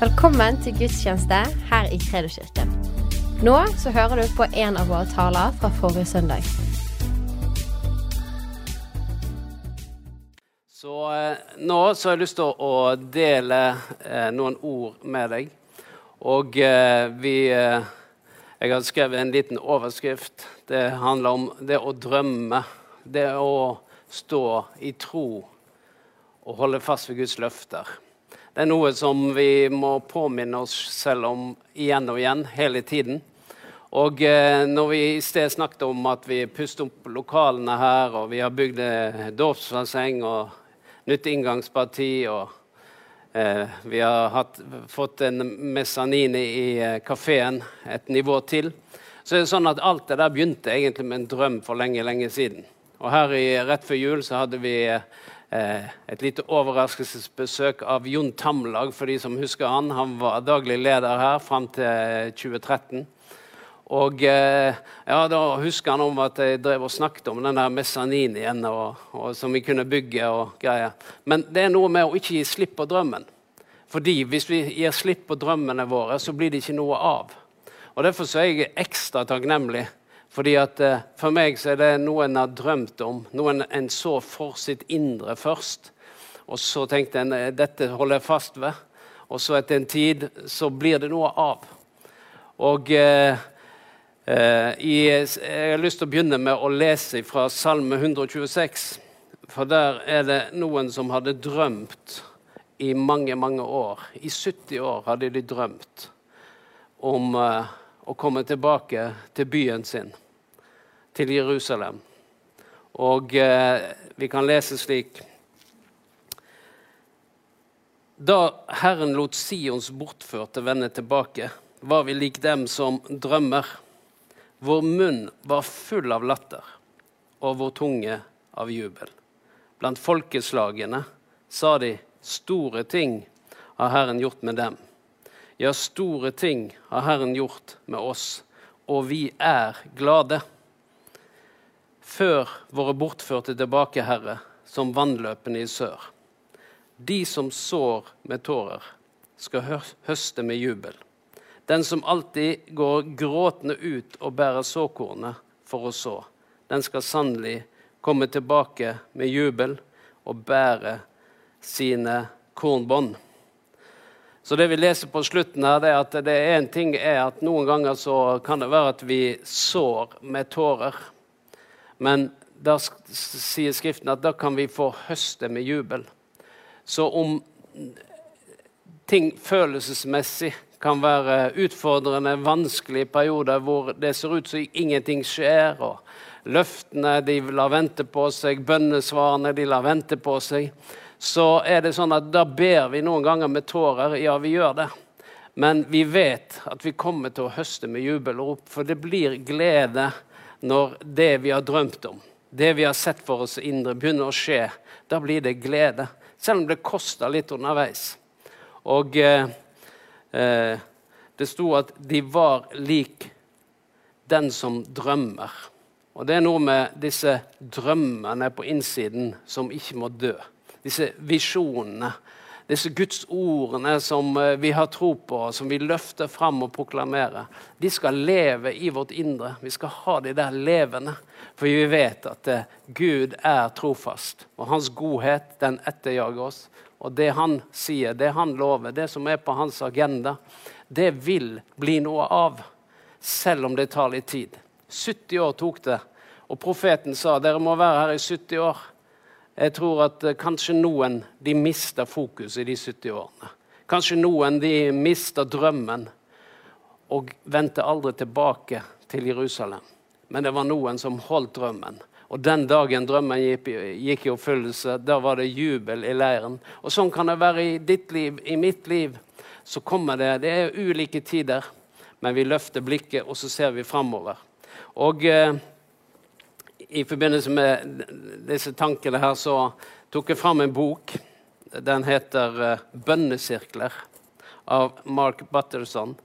Velkommen til gudstjeneste her i Kredoskirken. Nå så hører du på en av våre taler fra forrige søndag. Så eh, nå så har jeg lyst til å dele eh, noen ord med deg. Og eh, vi eh, Jeg har skrevet en liten overskrift. Det handler om det å drømme. Det å stå i tro og holde fast ved Guds løfter. Det er noe som vi må påminne oss selv om igjen og igjen, hele tiden. Og eh, når vi i sted snakket om at vi pustet opp lokalene her, og vi har bygd eh, dåpsbasseng og nytt inngangsparti, og eh, vi har hatt, fått en mezzanine i eh, kafeen, et nivå til, så er det sånn at alt det der begynte egentlig med en drøm for lenge, lenge siden. Og her i, rett før jul så hadde vi eh, et lite overraskelsesbesøk av Jon Tamlag, for de som husker han. Han var daglig leder her fram til 2013. Og eh, ja, Da husker han om at jeg drev og snakket om den der mezzaninen og, og, som vi kunne bygge. og greier. Men det er noe med å ikke gi slipp på drømmen. Fordi Hvis vi gir slipp på drømmene våre, så blir det ikke noe av. Og Derfor så er jeg ekstra takknemlig fordi at eh, For meg så er det noe en har drømt om, noe en så for sitt indre først. Og så tenkte en eh, dette holder jeg fast ved. Og så etter en tid så blir det noe av. Og eh, eh, Jeg har lyst til å begynne med å lese fra Salme 126. For der er det noen som hadde drømt i mange, mange år. I 70 år hadde de drømt om eh, å komme tilbake til byen sin, til Jerusalem. Og eh, vi kan lese slik Da Herren lot Sions bortførte vende tilbake, var vi lik dem som drømmer. Vår munn var full av latter, og vår tunge av jubel. Blant folkeslagene sa de, store ting har Herren gjort med dem. Ja, store ting har Herren gjort med oss, og vi er glade. Før våre bortførte tilbake, Herre, som vannløpene i sør. De som sår med tårer, skal høste med jubel. Den som alltid går gråtende ut og bærer såkornet for å så, den skal sannelig komme tilbake med jubel og bære sine kornbånd. Så det vi leser på slutten her, det er at det er en ting er at noen ganger så kan det være at vi sår med tårer. Men da sier Skriften at da kan vi få høste med jubel. Så om ting følelsesmessig kan være utfordrende, vanskelige perioder hvor det ser ut som ingenting skjer, og løftene de lar vente på seg, bønnesvarene de lar vente på seg, så er det sånn at da ber vi noen ganger med tårer. Ja, vi gjør det. Men vi vet at vi kommer til å høste med jubel og rop, for det blir glede når det vi har drømt om, det vi har sett for oss indre, begynner å skje. Da blir det glede. Selv om det koster litt underveis. Og eh, eh, det sto at de var lik den som drømmer. Og det er noe med disse drømmene på innsiden som ikke må dø disse visjonene, disse Guds ordene som eh, vi har tro på, som vi løfter fram og proklamerer, de skal leve i vårt indre. Vi skal ha de der levende. For vi vet at eh, Gud er trofast, og hans godhet den etterjager oss. Og det han sier, det han lover, det som er på hans agenda, det vil bli noe av. Selv om det tar litt tid. 70 år tok det. Og profeten sa dere må være her i 70 år. Jeg tror at uh, kanskje noen de mista fokus i de 70 årene. Kanskje noen de mista drømmen og vendte aldri tilbake til Jerusalem. Men det var noen som holdt drømmen. Og den dagen drømmen gikk i oppfyllelse, da var det jubel i leiren. Og sånn kan det være i ditt liv, i mitt liv. Så kommer det Det er ulike tider, men vi løfter blikket, og så ser vi framover. Og... Uh, i forbindelse med disse tankene her, så tok jeg fram en bok. Den heter uh, 'Bønnesirkler' av Mark Butterson.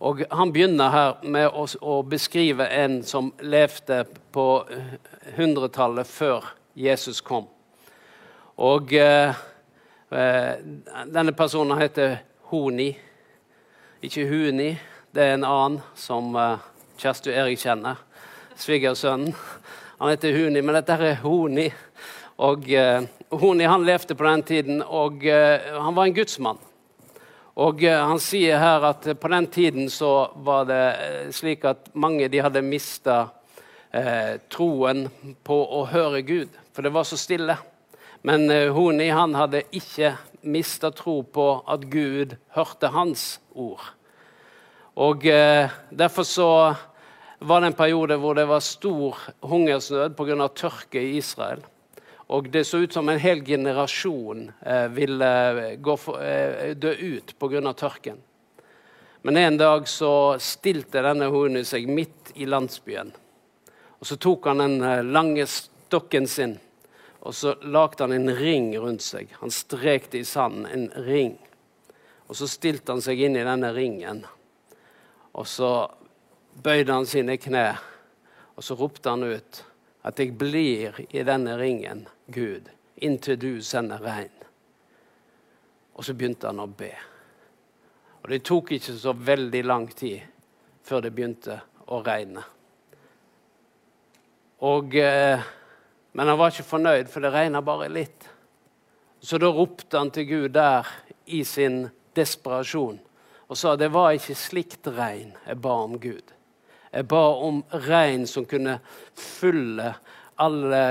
Og Han begynner her med å, beskrive en som levde på hundretallet før Jesus kom. Og uh, uh, Denne personen heter Honi. Ikke Huni. Det er en annen som eh, Kjersti og Erik kjenner. Svigersønnen. Han heter Huni, men dette er Honi. Og uh, Honi han levde på den tiden, og uh, han var en gudsmann. Og Han sier her at på den tiden så var det slik at mange de hadde mista troen på å høre Gud, for det var så stille. Men Honi han hadde ikke mista tro på at Gud hørte hans ord. Og eh, Derfor så var det en periode hvor det var stor hungersnød pga. tørke i Israel. Og det så ut som en hel generasjon eh, ville for, eh, dø ut pga. tørken. Men en dag så stilte denne hunden seg midt i landsbyen. Og Så tok han den eh, lange stokken sin og så lagde han en ring rundt seg. Han strekte i sanden en ring. Og Så stilte han seg inn i denne ringen og så bøyde han sine kne, og så ropte han ut at 'jeg blir i denne ringen, Gud, inntil du sender regn'. Og så begynte han å be. Og det tok ikke så veldig lang tid før det begynte å regne. Og, eh, men han var ikke fornøyd, for det regna bare litt. Så da ropte han til Gud der i sin desperasjon og sa det var ikke slikt regn jeg ba om Gud. Jeg ba om regn som kunne fylle alle,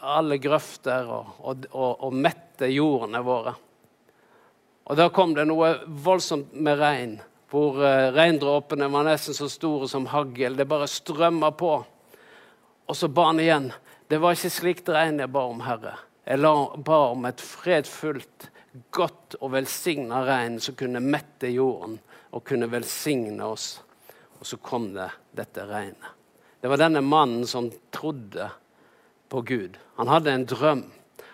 alle grøfter og, og, og, og, mette jordene våre. Og Da kom det noe voldsomt med regn, hvor uh, regndråpene var nesten så store som hagl. Det bare strømma på. Og så ba han igjen. Det var ikke slikt regn jeg ba om, Herre. Jeg ba om et fredfullt, godt og velsigna regn som kunne mette jorden og kunne velsigne oss. Og så kom det dette regnet. Det var denne mannen som trodde på Gud. Han hadde en drøm.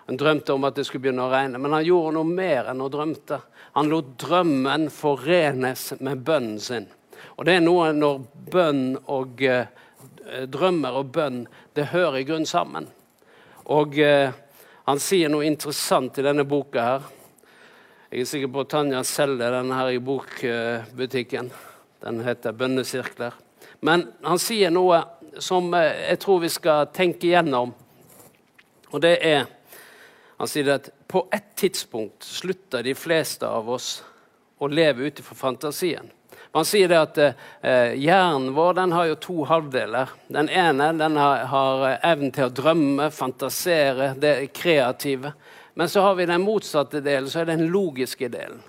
Han drømte om at det skulle begynne å regne, men han gjorde noe mer enn å drømte. Han lot drømmen forenes med bønnen sin. Og det er noe når bønn og eh, drømmer og bønn det hører i grunn sammen. Og eh, han sier noe interessant i denne boka her. Jeg er sikker på at Tanja selger denne her i bokbutikken. Den heter 'Bønnesirkler'. Men han sier noe som eh, jeg tror vi skal tenke igjennom. Og det er Han sier at på et tidspunkt slutter de fleste av oss å leve ut ifra fantasien. Han sier det at eh, hjernen vår den har jo to halvdeler. Den ene den har, har evnen til å drømme, fantasere, det kreative. Men så har vi den motsatte delen, så er det den logiske delen.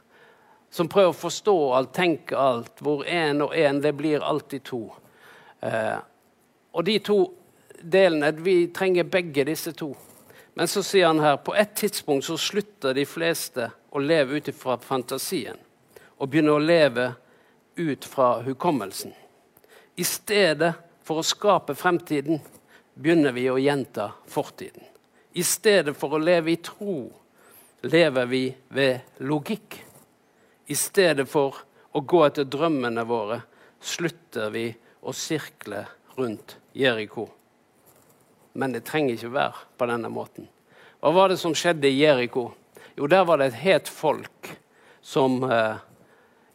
Som prøver å forstå alt, tenke alt, hvor én og én, det blir alltid to. Eh, og de to delene, vi trenger begge disse to. Men så sier han her på et tidspunkt så slutter de fleste å leve ut fra fantasien og begynner å leve ut fra hukommelsen. I stedet for å skape fremtiden begynner vi å gjenta fortiden. I stedet for å leve i tro lever vi ved logikk. I stedet for å gå etter drømmene våre slutter vi å sirkle rundt Jeriko. Men det trenger ikke være på denne måten. Hva var det som skjedde i Jeriko? Jo, der var det et het folk som eh,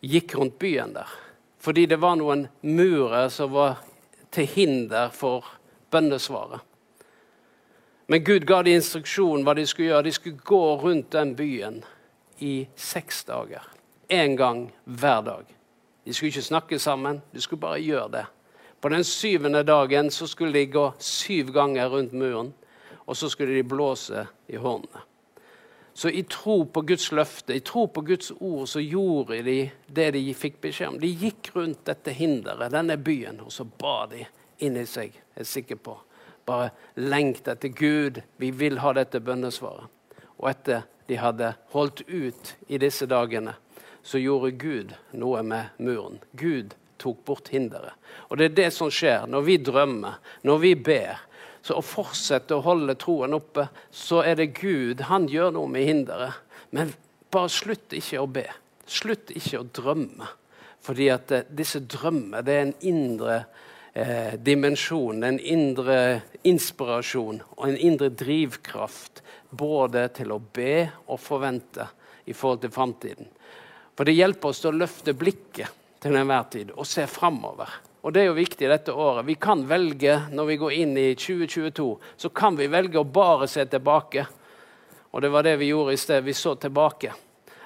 gikk rundt byen der. Fordi det var noen murer som var til hinder for bønnesvaret. Men Gud ga de instruksjon hva de skulle gjøre. De skulle gå rundt den byen i seks dager. Én gang hver dag. De skulle ikke snakke sammen, de skulle bare gjøre det. På den syvende dagen så skulle de gå syv ganger rundt muren, og så skulle de blåse i hornene. Så i tro på Guds løfte, i tro på Guds ord, så gjorde de det de fikk beskjed om. De gikk rundt dette hinderet, denne byen, og så ba de inni seg, jeg er sikker på bare lengte etter Gud. Vi vil ha dette bønnesvaret. Og etter de hadde holdt ut i disse dagene, så gjorde Gud noe med muren. Gud tok bort hinderet. Og det er det som skjer når vi drømmer, når vi ber. Så å fortsette å holde troen oppe, så er det Gud. Han gjør noe med hinderet. Men bare slutt ikke å be. Slutt ikke å drømme. Fordi at eh, disse drømmer, det er en indre eh, dimensjon, en indre inspirasjon og en indre drivkraft både til å be og forvente i forhold til framtiden. For det hjelper oss til å løfte blikket til enhver tid og se framover. Og det er jo viktig dette året. Vi kan velge, når vi går inn i 2022, så kan vi velge å bare se tilbake. Og det var det vi gjorde i sted. Vi så tilbake.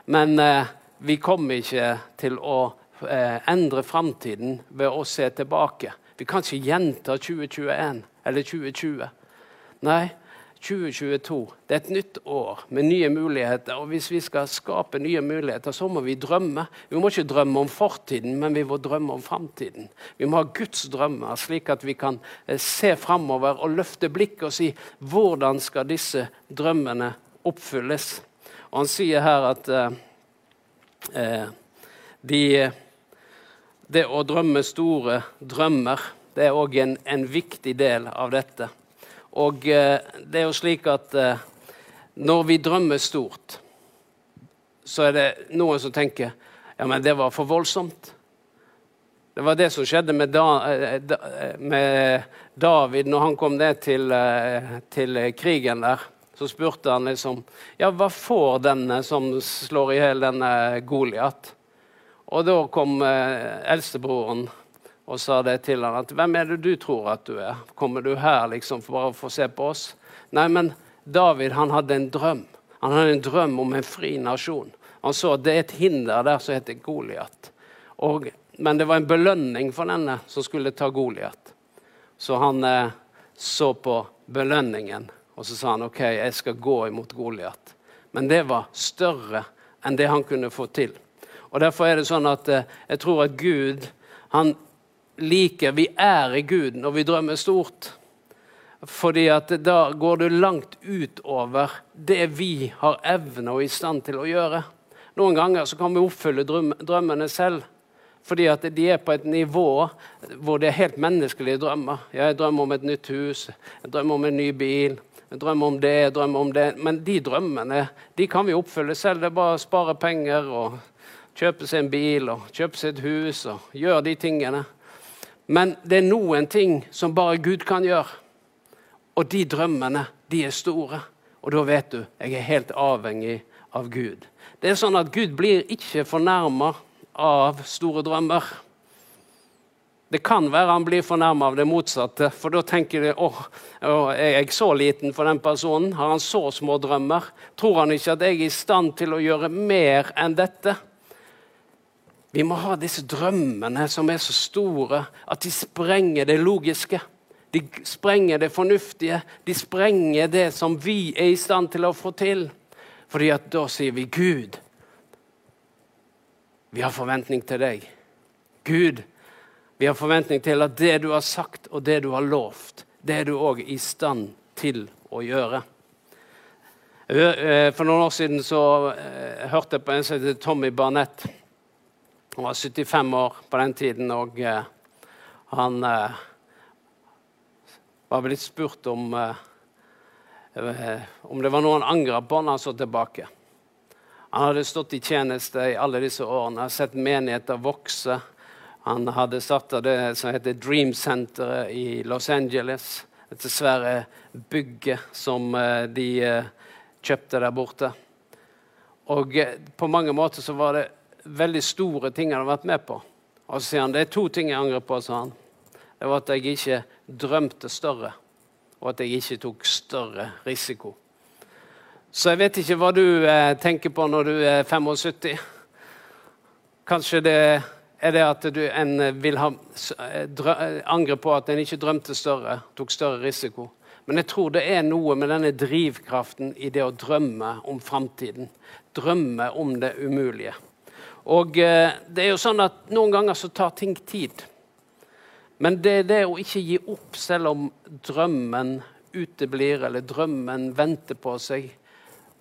Men eh, vi kommer ikke til å eh, endre framtiden ved å se tilbake. Vi kan ikke gjenta 2021 eller 2020. Nei, 2022 det er et nytt år med nye muligheter. Og hvis vi skal skape nye muligheter, så må vi drømme. Vi må ikke drømme om fortiden, men vi må drømme om framtiden. Vi må ha Guds drømmer, slik at vi kan eh, se framover og løfte blikket og si hvordan skal disse drømmene oppfylles. Og han sier her at eh, eh de, det å drømme store drømmer, det er òg en, en viktig del av dette. Og eh, det er jo slik at eh, når vi drømmer stort, så er det noen som tenker ja, men det var for voldsomt. Det var det som skjedde med, da, eh, med David når han kom ned til, til, krigen der. Så spurte han liksom ja, hva får denne som slår i hjel denne Goliat? Og da kom eldstebroren og sa det til han at 'Hvem er det du tror at du er? Kommer du her liksom for bare å få se på oss?' Nei, men David han hadde en drøm. Han hadde en drøm om en fri nasjon. Han så at det er et hinder der som heter Goliat. Men det var en belønning for denne som skulle ta Goliat. Så han eh, så på belønningen, og så sa han OK, jeg skal gå imot Goliat. Men det var større enn det han kunne få til. Og Derfor er det sånn at eh, jeg tror at Gud han liker Vi er i Gud når vi drømmer stort. Fordi at da går det langt utover det vi har evne og i stand til å gjøre. Noen ganger så kan vi oppfylle drømmene selv. Fordi at de er på et nivå hvor det er helt menneskelige drømmer. Jeg drømmer om et nytt hus, jeg drømmer om en ny bil, jeg drømmer om det, jeg drømmer om det. Men de drømmene de kan vi oppfylle selv. Det er bare å spare penger og kjøpe seg en bil og kjøpe seg et hus og gjøre de tingene. Men det er noen ting som bare Gud kan gjøre. Og de drømmene, de er store. Og da vet du, jeg er helt avhengig av Gud. Det er sånn at Gud blir ikke fornærma av store drømmer. Det kan være han blir fornærma av det motsatte, for da tenker de åh, er jeg så liten for den personen? Har han så små drømmer? Tror han ikke at jeg er i stand til å gjøre mer enn dette? Vi må ha disse drømmene som er så store at de sprenger det logiske. De sprenger det fornuftige. De sprenger det som vi er i stand til å få til. Fordi at da sier vi Gud, vi har forventning til deg. Gud, vi har forventning til at det du har sagt og det du har lovt, det er du òg i stand til å gjøre. Eh, for noen år siden så eh, hørte jeg på en som heter Tommy Barnett. Han var 75 år på den tiden, og eh, han eh, var blitt spurt om eh, om det var noe han angra på når han så tilbake. Han hadde stått i tjeneste i alle disse årene, sett menigheter vokse. Han hadde starta det som heter Dream Center i Los Angeles. Dette svære bygget som eh, de eh, kjøpte der borte. Og eh, på mange måter så var det veldig store ting han har vært med på. Og så sier han det er to ting jeg angrer på. sa han. Det var at jeg ikke drømte større, og at jeg ikke tok større risiko. Så jeg vet ikke hva du eh, tenker på når du er 75. Kanskje det er det at du en vil ha, eh, angre på at en ikke drømte større, tok større risiko. Men jeg tror det er noe med denne drivkraften i det å drømme om framtiden. Drømme om det umulige. Og eh, det er jo sånn at Noen ganger så tar ting tid. Men det er det å ikke gi opp selv om drømmen uteblir, eller drømmen venter på seg.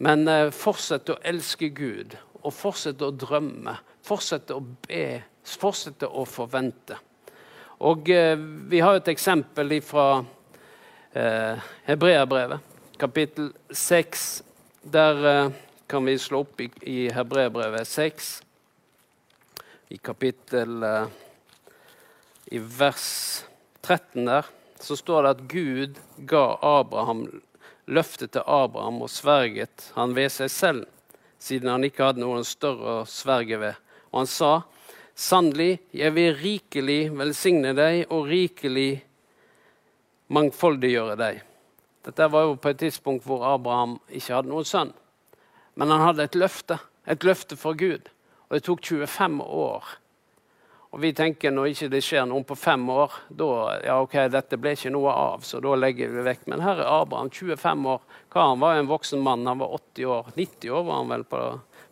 Men fortsett fortsette å elske Gud, og fortsette å drømme. Fortsette å be, fortsette å forvente. Og eh, Vi har et eksempel fra eh, Hebreabrevet, kapittel 6. Der eh, kan vi slå opp i Hebreabrevet 6 i kapittel eh, I vers 13 der så står det at Gud ga Abraham løftet til Abraham og sverget han ved seg selv, siden han ikke hadde noen større å sverge ved. Og han sa, Sannelig, jeg vil rikelig velsigne deg og rikelig mangfoldiggjøre deg. Dette var jo på et tidspunkt hvor Abraham ikke hadde noen sønn. Men han hadde et løfte, et løfte for Gud. Og det tok 25 år. Og vi tenker når ikke det skjer noe på fem år, da ja ok, dette ble ikke noe av, så da legger vi vekk. Men her er Abraham, 25 år. Karen var en voksen mann, han var 80 år. 90 år var han vel på,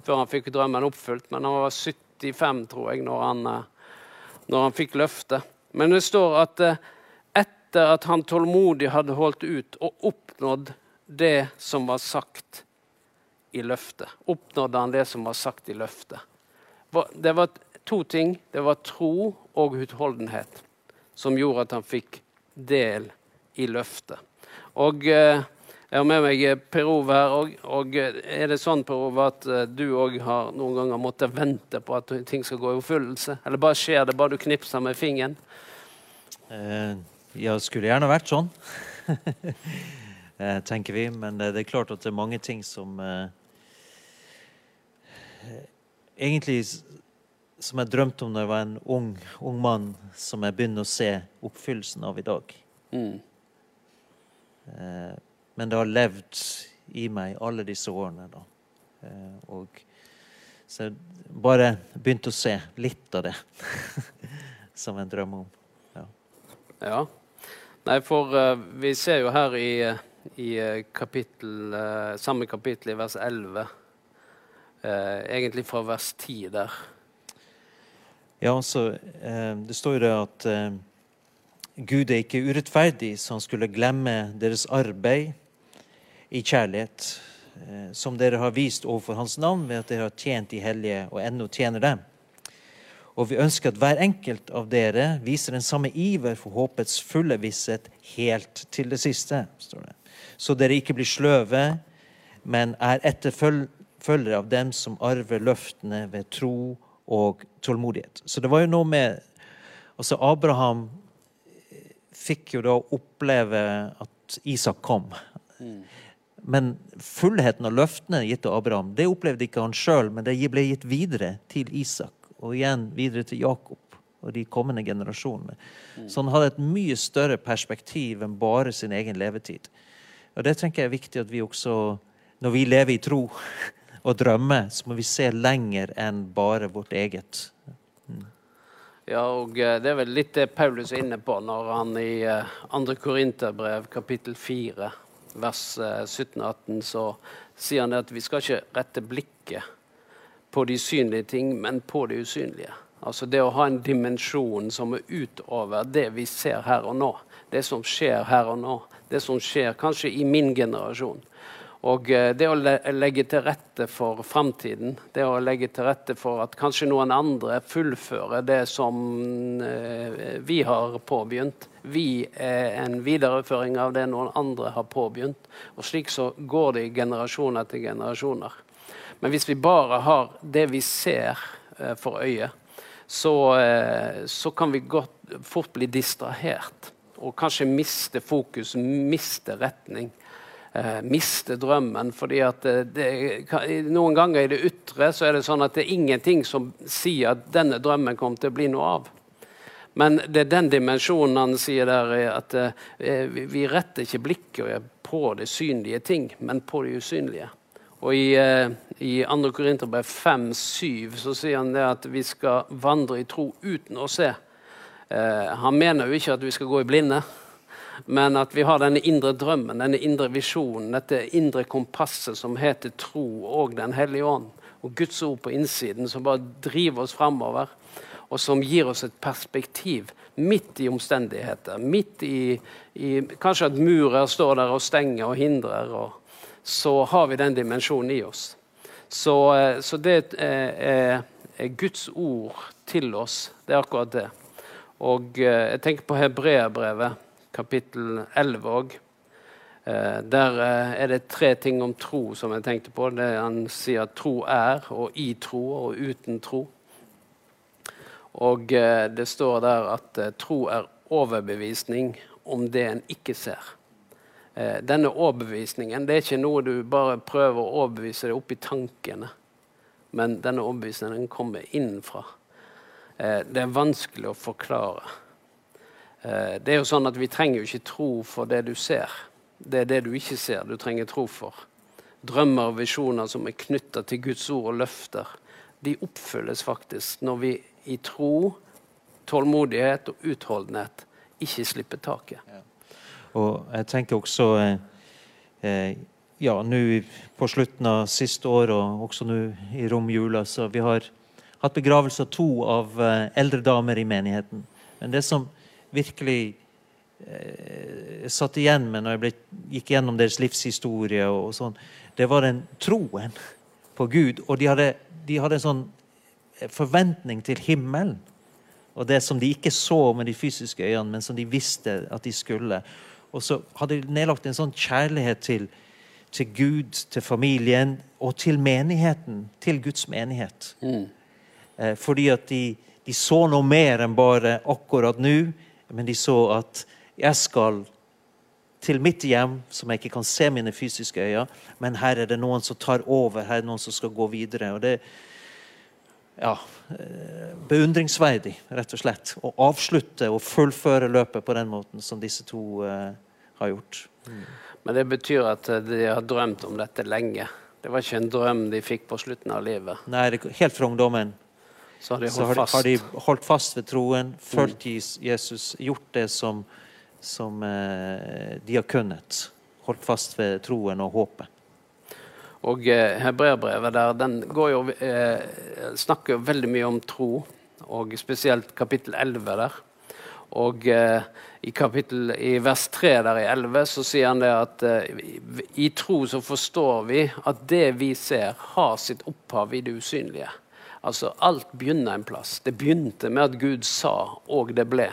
før han fikk drømmen oppfylt. Men han var 75, tror jeg, når han, eh, når han fikk løftet. Men det står at eh, etter at han tålmodig hadde holdt ut og oppnådd det som var sagt i løftet, oppnådde han det som var sagt i løftet. Det var to ting. Det var tro og utholdenhet som gjorde at han fikk del i løftet. Og eh, jeg har med meg eh, Per Ove her òg. Og eh, er det sånn Per Ove, at du òg har noen ganger måttet vente på at ting skal gå i oppfyllelse? Eller bare skjer det bare du knipser med fingeren? Ja, skulle gjerne vært sånn, tenker vi. Men det er klart at det er mange ting som egentlig som jeg drømte om da jeg var en ung, ung mann, som jeg begynner å se oppfyllelsen av i dag. Mm. Eh, men det har levd i meg alle disse årene. da. Eh, og så jeg bare begynte å se litt av det som en drøm om. Ja. ja. Nei, for uh, vi ser jo her i, i kapittel, uh, samme kapittel i vers 11, uh, egentlig fra vers 10 der ja, altså, eh, Det står jo det at eh, Gud er ikke urettferdig, så han skulle glemme deres arbeid i kjærlighet, eh, som dere har vist overfor Hans navn ved at dere har tjent de hellige og ennå tjener dem. Og vi ønsker at hver enkelt av dere viser den samme iver for håpets fulle visshet helt til det siste. står det. Så dere ikke blir sløve, men er etterfølgere av dem som arver løftene ved tro og tålmodighet. Så det var jo noe med Altså, Abraham fikk jo da oppleve at Isak kom. Mm. Men fullheten av løftene gitt til Abraham, det opplevde ikke han sjøl, men det ble gitt videre til Isak, og igjen videre til Jakob og de kommende generasjonene. Mm. Så han hadde et mye større perspektiv enn bare sin egen levetid. Og det tenker jeg er viktig at vi også, når vi lever i tro, og drømme, så må vi se lenger enn bare vårt eget. Mm. Ja, og eh, Det er vel litt det Paulus er inne på når han i 2. Eh, Korinterbrev kapittel 4 vers 17-18 eh, så sier han at vi skal ikke rette blikket på de synlige ting, men på det usynlige. Altså det å ha en dimensjon som er utover det vi ser her og nå. Det som skjer her og nå. Det som skjer kanskje i min generasjon. Og eh, det å legge til rette for framtiden, det å legge til rette for at kanskje noen andre fullfører det som eh, vi har påbegynt. Vi er en videreføring av det noen andre har påbegynt. Og slik så går det i generasjon etter generasjoner. Men hvis vi bare har det vi ser eh, for øyet, så, så kan vi godt, fort bli distrahert. Og kanskje miste fokus, miste retning eh, miste drømmen. fordi at det, det, Noen ganger i det ytre så er det sånn at det er ingenting som sier at denne drømmen kommer til å bli noe av. Men det er den dimensjonen han sier der, at eh, vi retter ikke blikket på det synlige ting, men på det usynlige. Og I, eh, i 2. Korinterbrev 5-7 så sier han det at vi skal vandre i tro uten å se. Eh, han mener jo ikke at vi skal gå i blinde. Men at vi har denne indre drømmen, denne indre visjonen, dette indre kompasset som heter tro og Den hellige ånd. Og Guds ord på innsiden som bare driver oss framover, og som gir oss et perspektiv midt i omstendigheter. Midt i, i Kanskje at murer står der og stenger og hindrer. Og så har vi den dimensjonen i oss. Så, eh, så det er, er Guds ord til oss. Det er akkurat det. Og eh, jeg tenker på hebreerbrevet kapittel 11 òg. Eh, der eh, er det tre ting om tro som jeg tenkte på. Det Han sier at tro er, og i tro og uten tro. Og eh, det står der at tro er overbevisning om det en ikke ser. Denne overbevisningen det er ikke noe du bare prøver å overbevise deg opp i tankene. Men denne overbevisningen kommer innenfra. det er vanskelig å forklare. Eh, det er jo sånn at Vi trenger jo ikke tro for det du ser. Det er det du ikke ser, du trenger tro for. Drømmer og visjoner som er knytta til Guds ord og løfter, de oppfylles faktisk når vi i tro, tålmodighet og utholdenhet ikke slipper taket. Ja. Og jeg tenker også eh, eh ja, nå på slutten av siste år og også nå i romjula, så vi har hatt begravelse av to av eh, eldre damer i menigheten. Men det som virkelig eh, satt igjen med når jeg ble, gikk gjennom deres livshistorie, og, og sånn, det var den troen på Gud. Og de hadde, de hadde en sånn eh, forventning til himmelen. Og det som de ikke så med de fysiske øynene, men som de visste at de skulle. Og så hadde de nedlagt en sånn kjærlighet til, til Gud, til familien og til menigheten. Til Guds menighet. Mm. Eh, fordi at de, de, så noe mer enn bare akkurat nå. Men de så at jeg skal til mitt hjem, som jeg ikke kan se mine fysiske øyne, men her er det noen som tar over, her er det noen som skal gå videre. og det ja, eh, beundringsverdig, rett og slett. Å avslutte og fullføre løpet på den måten som disse to uh, har gjort. Mm. Men det betyr at de har drømt om dette lenge? Det var ikke en drøm de fikk på slutten av livet? Nei, helt fra ungdommen. Så har de holdt, har, har de holdt fast ved troen, fulgt mm. Jesus, gjort det som, som eh, de har kunnet. Holdt fast ved troen og håpet. Og eh, Hebreerbrevet der, den går jo, eh, snakker jo veldig mye om tro, og spesielt kapittel 11 der. Og eh, i, kapittel, i vers 3 der i 11 så sier han det at eh, i tro så forstår vi at det vi ser, har sitt opphav i det usynlige. Altså, Alt begynner en plass. Det begynte med at Gud sa, og det ble.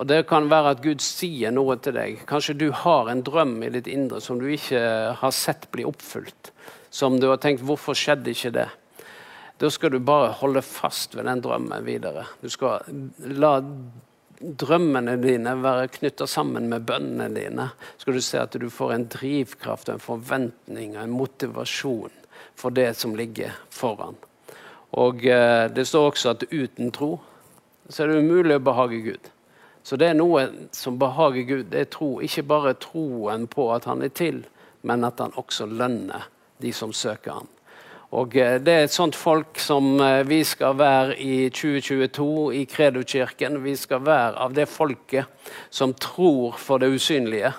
Og Det kan være at Gud sier noe til deg. Kanskje du har en drøm i ditt indre som du ikke har sett bli oppfylt. Som du har tenkt 'hvorfor skjedde ikke det'? Da skal du bare holde fast ved den drømmen videre. Du skal la drømmene dine være knytta sammen med bønnene dine. skal du se at du får en drivkraft, en forventning og en motivasjon for det som ligger foran. Og eh, det står også at uten tro så er det umulig å behage Gud. Så det er noe som behager Gud. Det er tro. Ikke bare troen på at han er til, men at han også lønner de som søker han. Og eh, Det er et sånt folk som eh, vi skal være i 2022 i Kredokirken. Vi skal være av det folket som tror for det usynlige.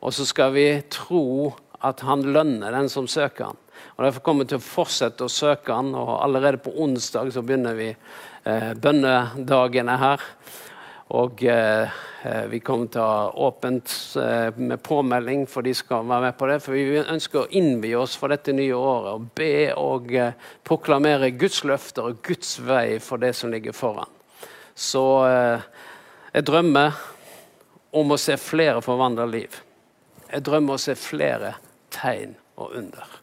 Og så skal vi tro at han lønner den som søker han. Og Derfor kommer vi til å fortsette å søke han, og allerede på onsdag så begynner vi eh, bønnedagene her. Og eh, eh, vi kommer til å ha åpent eh, med påmelding for de som skal være med på det. For vi ønsker å innvie oss for dette nye året og be og eh, proklamere Guds løfter og Guds vei for det som ligger foran. Så eh, jeg drømmer om å se flere forvandla liv. Jeg drømmer å se flere tegn og under.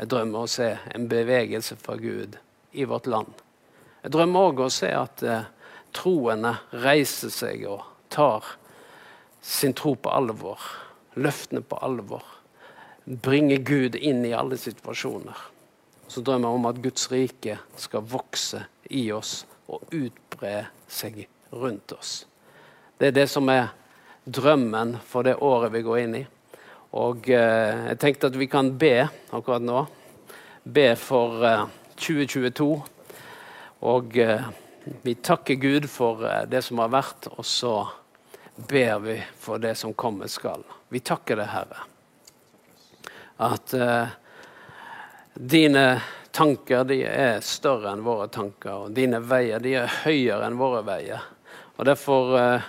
Jeg drømmer å se en bevegelse fra Gud i vårt land. Jeg drømmer òg å se at eh, troende reiser seg og tar sin tro på alvor, løftene på alvor. Bringer Gud inn i alle situasjoner. Så drømmer jeg om at Guds rike skal vokse i oss og utbre seg rundt oss. Det er det som er drømmen for det året vi går inn i. Og eh, jeg tenkte at vi kan be akkurat nå. Be for eh, 2022. Og eh, vi takker Gud for eh, det som har vært, og så ber vi for det som kommer skal. Vi takker deg, Herre, at eh, dine tanker de er større enn våre tanker, og dine veier de er høyere enn våre veier. Og Derfor eh,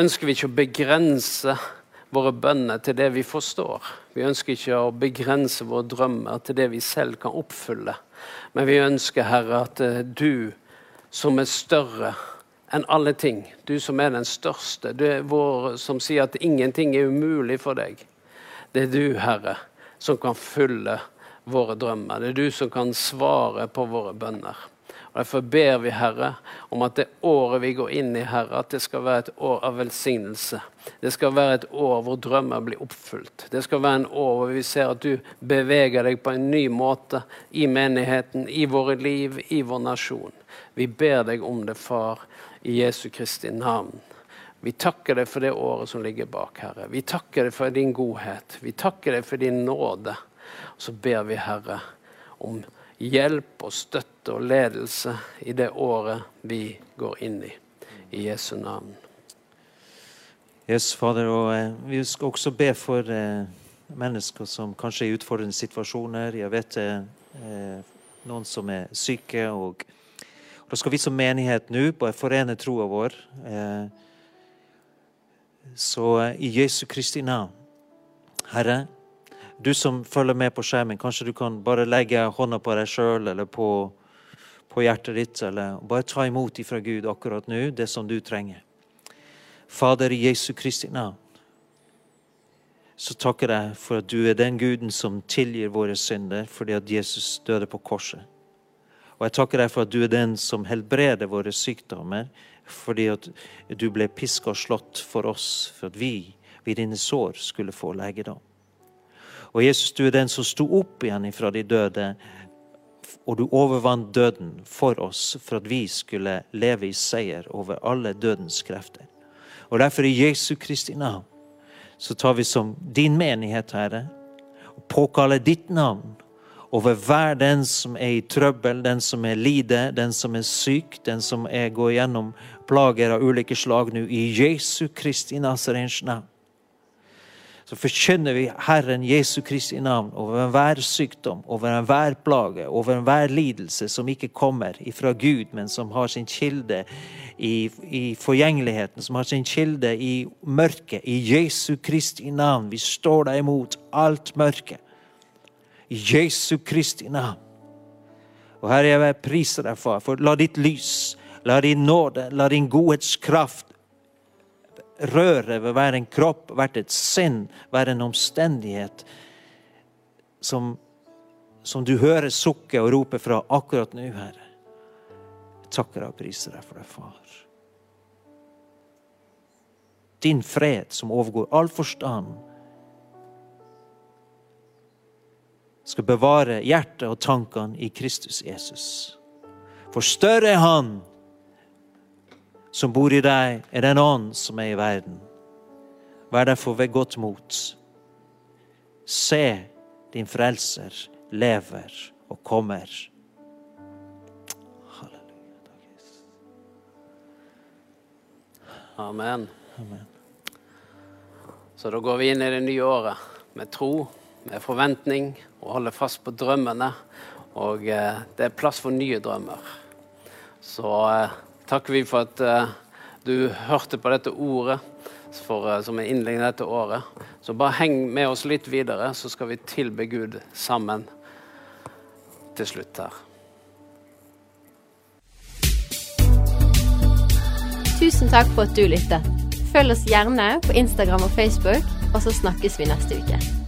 ønsker vi ikke å begrense våre bønner til det vi forstår. Vi ønsker ikke å begrense våre drømmer til det vi selv kan oppfylle. Men vi ønsker, Herre, at eh, du som er større enn alle ting, du som er den største, du er vår som sier at ingenting er umulig for deg. Det er du, Herre, som kan fylle våre drømmer. Det er du som kan svare på våre bønner. Og Derfor ber vi, Herre, om at det året vi går inn i, Herre, at det skal være et år av velsignelse. Det skal være et år hvor drømmer blir oppfylt. Det skal være en år hvor vi ser at du beveger deg på en ny måte i menigheten, i våre liv, i vår nasjon. Vi ber deg om det, Far, i Jesu Kristi navn. Vi takker deg for det året som ligger bak, Herre. Vi takker deg for din godhet. Vi takker deg for din nåde. Og så ber vi, Herre, om hjelp og støtte og ledelse i det året vi går inn i. I Jesu navn. Yes, Fader, og eh, Vi skal også be for eh, mennesker som kanskje er i utfordrende situasjoner. Jeg vet det eh, noen som er syke. og Da skal vi som menighet nå bare forene troa vår. Eh, så eh, i Jesu Kristi navn, Herre, du som følger med på skjermen, kanskje du kan bare legge hånda på deg sjøl eller på, på, hjertet ditt, eller bare ta imot ifra Gud akkurat nå det som du trenger. Fader i Jesu Kristi navn, så takker jeg for at du er den Guden som tilgir våre synder fordi at Jesus døde på korset. Og jeg takker deg for at du er den som helbreder våre sykdommer fordi at du ble piska og slått for oss, for at vi ved dine sår skulle få legedom. Og Jesus, du er den som sto opp igjen fra de døde, og du overvant døden for oss for at vi skulle leve i seier over alle dødens krefter. Og derfor i Jesu Kristi navn så tar vi som din menighet, Herre, og påkaller ditt navn over hver den som er i trøbbel, den som er lide, den som er syk, den som er går gjennom plager av ulike slag nå, i Jesu Kristi Nazarens navn så forkynner vi Herren Jesu Kristi navn over enhver sykdom, over enhver plage, over enhver lidelse som ikke kommer ifra Gud, men som har sin kilde i, i forgjengeligheten, som har sin kilde i mørket. I Jesu Kristi navn. Vi står deg imot alt mørke. I Jesu Kristi navn. Og Herre, jeg priser deg, far, for la ditt lys, la din nåde, la din godhetskraft røre ved hver en kropp, hvert et sinn, hver en omstendighet som, som du hører sukke og rope fra akkurat nå, Herre. Jeg takker og priser deg for det, Far. Din fred som overgår all forstand, skal bevare hjertet og tankene i Kristus Jesus. For større er Han som bor i deg, er den ånd som er i verden. Vær derfor ved godt mot. Se, din frelser lever og kommer. Halleluja. Amen. Amen. Så da går vi inn i det nye året med tro, med forventning og holder fast på drømmene. Og eh, det er plass for nye drømmer. Så eh, takker vi for at uh, du hørte på dette ordet for, uh, som er innledning dette året. Så bare heng med oss litt videre, så skal vi tilbe Gud sammen til slutt her. Tusen takk for at du lyttet. Følg oss gjerne på Instagram og Facebook, og så snakkes vi neste uke.